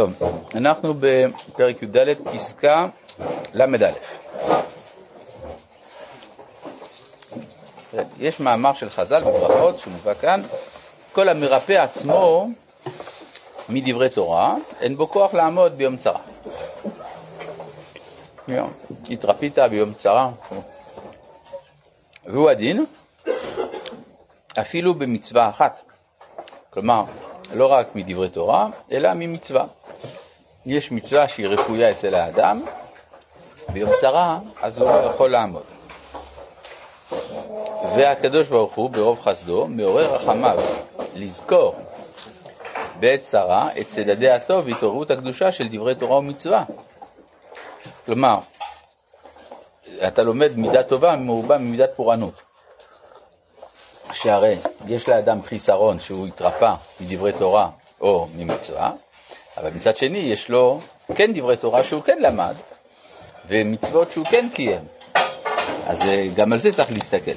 טוב, אנחנו בפרק י"ד, פסקה ל"א. יש מאמר של חז"ל בברכות שמובא כאן, כל המרפא עצמו מדברי תורה, אין בו כוח לעמוד ביום צרה. התרפית ביום צרה. והוא הדין אפילו במצווה אחת. כלומר, לא רק מדברי תורה, אלא ממצווה. יש מצווה שהיא רפויה אצל האדם, ביום צרה, אז הוא לא יכול לעמוד. והקדוש ברוך הוא, ברוב חסדו, מעורר רחמיו לזכור בעת צרה את צדדי הטוב והתעוררות הקדושה של דברי תורה ומצווה. כלומר, אתה לומד מידה טובה מרובה ממידת פורענות. שהרי יש לאדם חיסרון שהוא התרפא מדברי תורה או ממצווה, אבל מצד שני יש לו כן דברי תורה שהוא כן למד, ומצוות שהוא כן קיים. אז אה, גם על זה צריך להסתכל.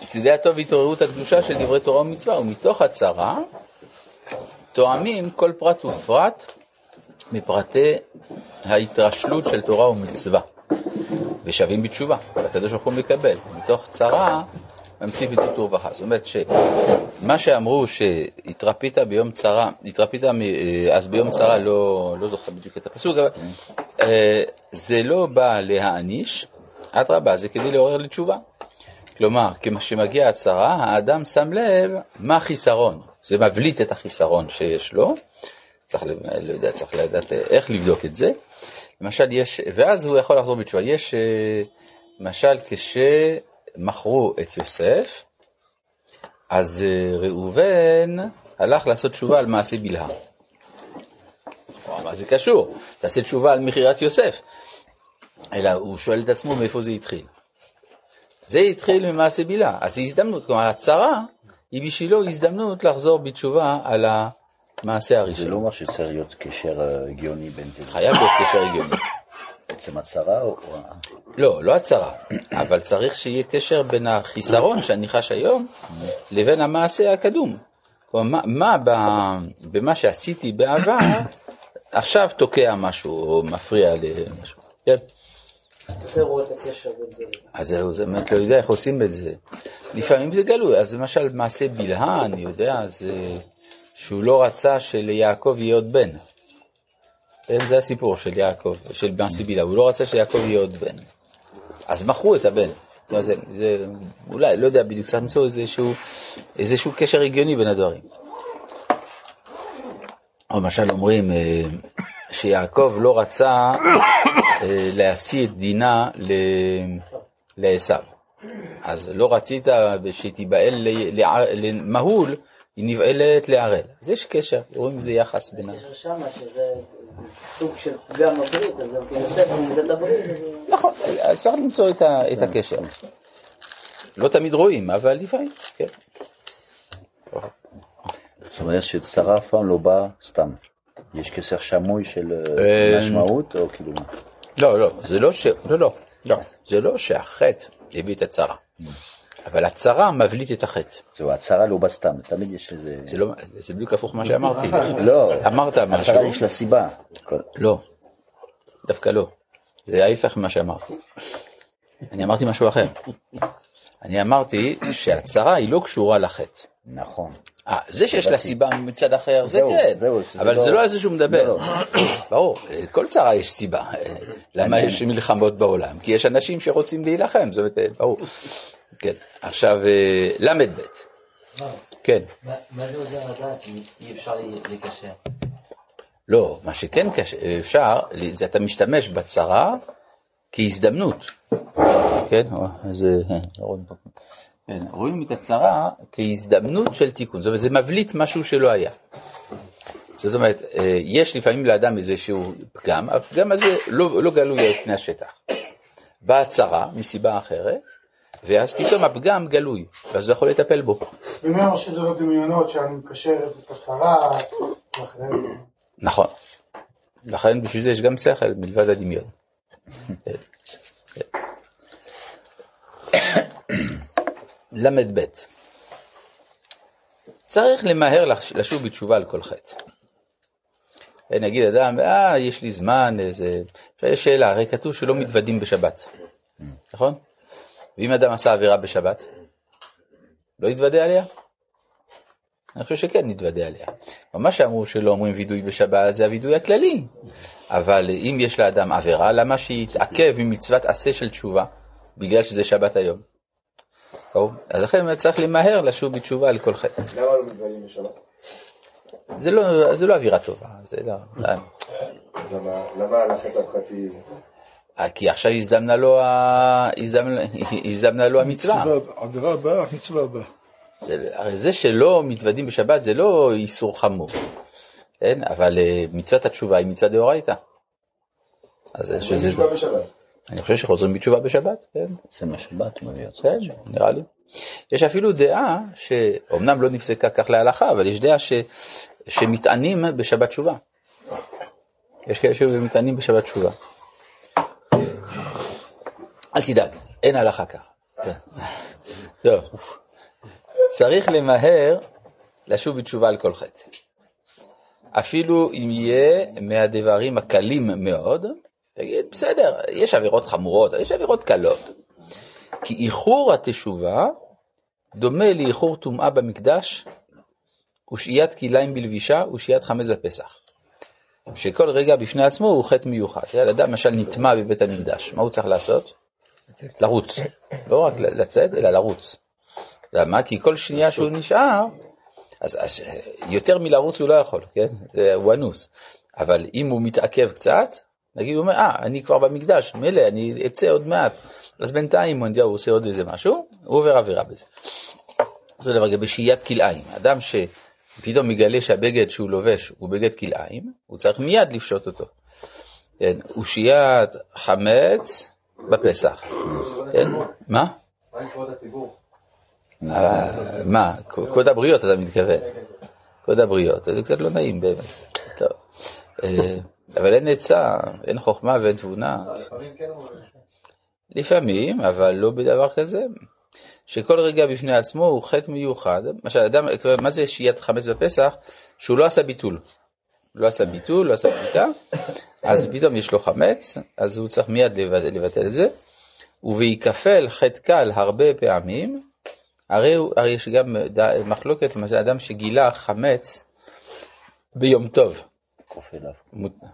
צדדי הטוב והתעוררות הקדושה של דברי תורה ומצווה, ומתוך הצרה תואמים כל פרט ופרט מפרטי ההתרשלות של תורה ומצווה, ושווים בתשובה, והקדוש ברוך הוא מקבל. מתוך צרה ממציא ביטוי ורווחה. זאת אומרת שמה שאמרו שהתרפית ביום צרה, התרפית אז ביום צרה, לא, לא זוכר בדיוק את הפסוק, אבל אה, זה לא בא להעניש, אדרבה, זה כדי לעורר לתשובה. כלומר, כשמגיעה הצרה, האדם שם לב מה החיסרון. זה מבליט את החיסרון שיש לו, צריך, לא יודע, צריך לדעת איך לבדוק את זה. למשל, יש, ואז הוא יכול לחזור בתשובה. יש, אה, למשל, כש... מכרו את יוסף, אז אה, ראובן הלך לעשות תשובה על מעשה בלהה. מה זה קשור? תעשה תשובה על מכירת יוסף. אלא הוא שואל את עצמו מאיפה זה התחיל. זה התחיל ממעשה בלהה, אז זו הזדמנות, כלומר הצרה היא בשבילו הזדמנות לחזור בתשובה על המעשה הראשון. זה לא אומר שצריך להיות קשר אה, הגיוני בין זה. חייב להיות קשר הגיוני. בעצם הצרה או... לא, לא הצרה, אבל צריך שיהיה קשר בין החיסרון שאני חש היום לבין המעשה הקדום. כלומר, מה, מה במה שעשיתי בעבר עכשיו תוקע משהו או מפריע למשהו. כן. אז זהו, זה באמת לא יודע איך עושים את זה. לפעמים זה גלוי, אז למשל מעשה בלהה, אני יודע, זה שהוא לא רצה שליעקב יהיה עוד בן. כן, זה הסיפור של יעקב, של בן סיבילה, הוא לא רצה שיעקב יהיה עוד בן. אז מכרו את הבן. זה, זה אולי, לא יודע בדיוק, צריך למצוא איזשהו, איזשהו קשר הגיוני בין הדברים. או למשל אומרים אה, שיעקב לא רצה אה, להשיא את דינה לעשו. אז לא רצית שתיבהל למהול, היא נבהלת לערל. אז יש קשר, רואים איזה יחס ביניהם. יש שם שזה סוג של פגם בברית, אז גם כן יוסף עומדת לברית. נכון, צריך למצוא את הקשר. לא תמיד רואים, אבל לפעמים, כן. זאת אומרת שצרה אף פעם לא באה סתם. יש קשר שמוי של אה, משמעות, או כאילו מה? לא, לא, זה לא ש... לא, לא, לא. זה לא שהחטא הביא את הצרה. אבל הצרה מבליט את החטא. זהו, הצרה לא בא סתם, תמיד יש איזה... זה לא, זה בדיוק הפוך ממה שאמרתי. לא, אמרת משהו. הצרה יש לה סיבה. לא, דווקא לא. זה ההפך ממה שאמרתי. אני אמרתי משהו אחר. אני אמרתי שהצרה היא לא קשורה לחטא. נכון. 아, זה שיש לה סיבה מצד אחר, זה כן, אבל זה לא על זה שהוא מדבר. לא. ברור, כל צרה יש סיבה. למה יש מלחמות בעולם? כי יש אנשים שרוצים להילחם, זאת אומרת, ברור. כן, עכשיו אה, ל"ב. כן. מה זה עוזר לדעת שאי אפשר לקשר? לא, מה שכן אפשר, זה אתה משתמש בצרה כהזדמנות. כן, אז אה, כן, רואים את הצרה כהזדמנות של תיקון, זאת אומרת, זה מבליט משהו שלא היה. זאת אומרת, אה, יש לפעמים לאדם איזשהו פגם, הפגם הזה לא, לא גלוי על פני השטח. באה צרה מסיבה אחרת, ואז פתאום הפגם גלוי, ואז הוא יכול לטפל בו. ומי אמר שזה לא דמיונות, שאני מקשר את הצרה, נכון. לכן בשביל זה יש גם שכל מלבד הדמיון. ל"ב צריך למהר לשוב בתשובה על כל חטא. נגיד אדם, אה, יש לי זמן, איזה... יש שאלה, הרי כתוב שלא מתוודים בשבת, נכון? ואם אדם עשה עבירה בשבת, לא יתוודה עליה? אני חושב שכן נתוודה עליה. מה שאמרו שלא אומרים וידוי בשבת זה הווידוי הכללי, אבל אם יש לאדם עבירה, למה שיתעכב ממצוות עשה של תשובה, בגלל שזה שבת היום? טוב, אז לכן צריך למהר לשוב בתשובה על כל חטא. למה לא מתוודעים בשבת? זה לא, זה לא אווירה טובה, זה לא... למה על החטא הפחתי? אה, כי עכשיו הזדמנה לו, ה... הזדמנה, הזדמנה לו המצווה. עבירה הבאה, מצווה הבאה. הרי זה שלא מתוודים בשבת זה לא איסור חמור, כן? אבל אה, מצוות התשובה היא מצווה דאורייתא. אז שזה... אני חושב שחוזרים בתשובה בשבת, כן. זה מה שבאת מביא אותך. כן, נראה לי. יש אפילו דעה, שאומנם לא נפסקה כך להלכה, אבל יש דעה ש... שמטענים בשבת תשובה. יש כאלה שמטענים בשבת תשובה. אל תדאג, אין הלכה ככה. כן. צריך למהר לשוב בתשובה על כל חטא. אפילו אם יהיה מהדברים הקלים מאוד, תגיד, בסדר, יש עבירות חמורות, יש עבירות קלות. כי איחור התשובה דומה לאיחור טומאה במקדש ושהיית כליים בלבישה ושהיית חמץ בפסח. שכל רגע בפני עצמו הוא חטא מיוחד. אדם למשל נטמע בבית המקדש, מה הוא צריך לעשות? לרוץ. לא רק לצאת, אלא לרוץ. למה? כי כל שנייה שהוא נשאר, אז, אז יותר מלרוץ הוא לא יכול, כן? זה, הוא אנוס. אבל אם הוא מתעכב קצת, נגיד הוא אומר, אה, אני כבר במקדש, מילא, אני אצא עוד מעט. אז בינתיים הוא עושה עוד איזה משהו, הוא עובר עבירה בזה. זה דבר גם בשהיית כלאיים. אדם שפתאום מגלה שהבגד שהוא לובש הוא בגד כלאיים, הוא צריך מיד לפשוט אותו. כן, הוא שהיית חמץ בפסח. כן, מה? מה כבוד? אה, מה, קוד הבריות אתה מתכוון. קוד הבריות, זה קצת לא נעים באמת. אה, אבל אין עצה, אין חוכמה ואין תבונה. לפעמים, אבל לא בדבר כזה. שכל רגע בפני עצמו הוא חטא מיוחד. למשל, אדם, מה זה שהיית חמץ בפסח? שהוא לא עשה ביטול. לא עשה ביטול, לא עשה בדיקה, אז פתאום יש לו חמץ, אז הוא צריך מיד לבטל את זה. וביכפל חטא קל הרבה פעמים, הרי, הרי יש גם מחלוקת, למשל אדם שגילה חמץ ביום טוב.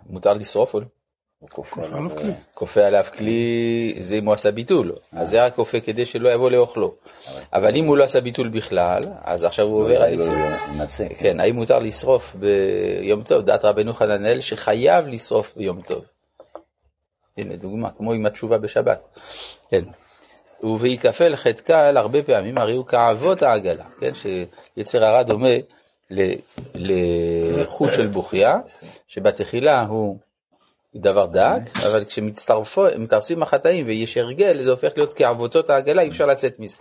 מותר לשרוף או לא? כופה עליו כלי, זה אם הוא עשה ביטול, אז זה רק כופה כדי שלא יבוא לאוכלו. אבל אם הוא לא עשה ביטול בכלל, אז עכשיו הוא עובר על איסור. כן, האם מותר לשרוף ביום טוב? דעת רבנו חננאל שחייב לשרוף ביום טוב. הנה דוגמה, כמו עם התשובה בשבת. כן. וביכפל חטא קל הרבה פעמים, הרי הוא כאבות העגלה, כן? שיצר הרע דומה לחוט של שבתחילה הוא דבר דק, אבל כשמצטרפים החטאים ויש הרגל, זה הופך להיות כאבותות העגלה, אי אפשר לצאת מזה.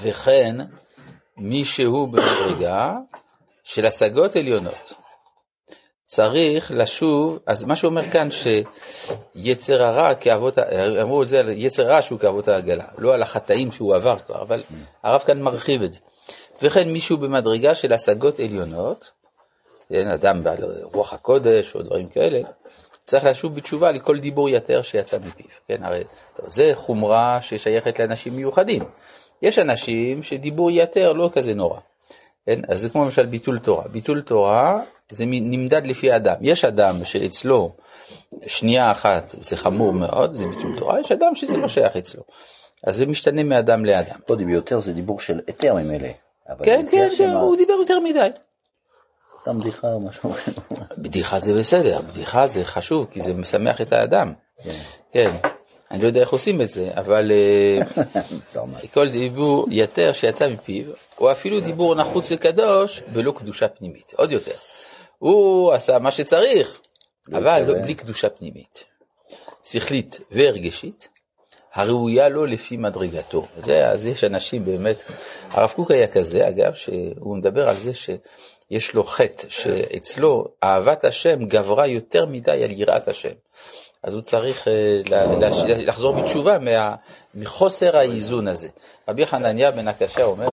וכן, מי שהוא במדרגה של השגות עליונות, צריך לשוב, אז מה שהוא אומר כאן שיצר הרע כאבות, אמרו את זה על יצר רע שהוא כאבות העגלה, לא על החטאים שהוא עבר כבר, אבל הרב כאן מרחיב את זה. וכן מישהו במדרגה של השגות עליונות, אין אדם בעל רוח הקודש או דברים כאלה, צריך לשוב בתשובה לכל דיבור יתר שיצא מפיו. כן, הרי זה חומרה ששייכת לאנשים מיוחדים. יש אנשים שדיבור יתר לא כזה נורא. כן, אז זה כמו למשל ביטול תורה. ביטול תורה זה נמדד לפי אדם. יש אדם שאצלו שנייה אחת זה חמור מאוד, זה ביטול תורה, יש אדם שזה לא שייך אצלו. אז זה משתנה מאדם לאדם. לא דיבור יותר זה דיבור של היתר ממילא. כן, כן, כן, הוא דיבר יותר מדי. סתם בדיחה או משהו. בדיחה זה בסדר, בדיחה זה חשוב, כי זה משמח את האדם. כן. כן. אני לא יודע איך עושים את זה, אבל אה, כל דיבור יתר שיצא מפיו, או אפילו דיבור נחוץ וקדוש, ולא קדושה פנימית. עוד יותר. הוא עשה מה שצריך, אבל לא, בלי קדושה פנימית. שכלית והרגשית, הראויה לו לפי מדרגתו. זה, אז יש אנשים באמת, הרב קוק היה כזה, אגב, שהוא מדבר על זה שיש לו חטא, שאצלו אהבת השם גברה יותר מדי על יראת השם. אז הוא צריך אה, לחזור בתשובה מחוסר האיזון הזה. רבי חנניה בן הקשה אומר,